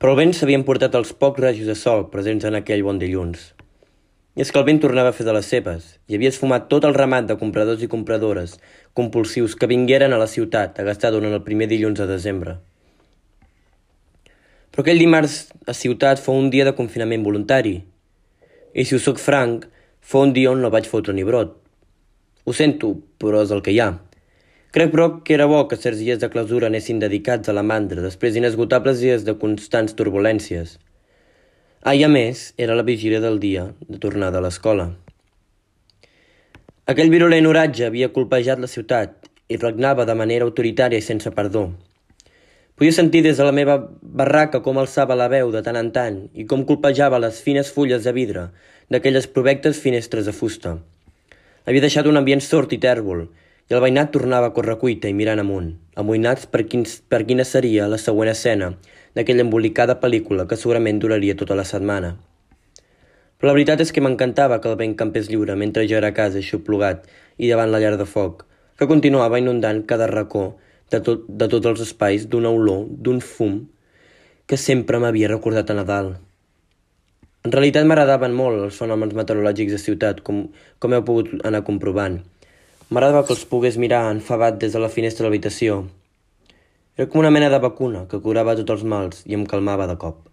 però el vent s'havien portat els pocs rajos de sol presents en aquell bon dilluns. I és que el vent tornava a fer de les seves i havia esfumat tot el ramat de compradors i compradores compulsius que vingueren a la ciutat a gastar durant el primer dilluns de desembre. Però aquell dimarts a ciutat fou un dia de confinament voluntari. I si us soc franc, fou un dia on no vaig fotre ni brot. Ho sento, però és el que hi ha. Crec, però, que era bo que certs dies de clausura anessin dedicats a la mandra després d'inesgotables dies de constants turbulències. Ah, i a més, era la vigília del dia de tornada a l'escola. Aquell virulent oratge havia colpejat la ciutat i regnava de manera autoritària i sense perdó. Podia sentir des de la meva barraca com alçava la veu de tant en tant i com colpejava les fines fulles de vidre d'aquelles provectes finestres de fusta. Havia deixat un ambient sort i tèrbol i el veïnat tornava a córrer cuita i mirant amunt, amoïnats per, quins, per quina seria la següent escena d'aquella embolicada pel·lícula que segurament duraria tota la setmana. Però la veritat és que m'encantava que el vent campés lliure mentre jo era a casa aixoplugat i davant la llar de foc, que continuava inundant cada racó de, tot, de tots els espais d'una olor, d'un fum, que sempre m'havia recordat a Nadal. En realitat m'agradaven molt els fenòmens meteorològics de ciutat, com, com heu pogut anar comprovant, M'agradava que els pogués mirar enfadat des de la finestra de l'habitació. Era com una mena de vacuna que curava tots els mals i em calmava de cop.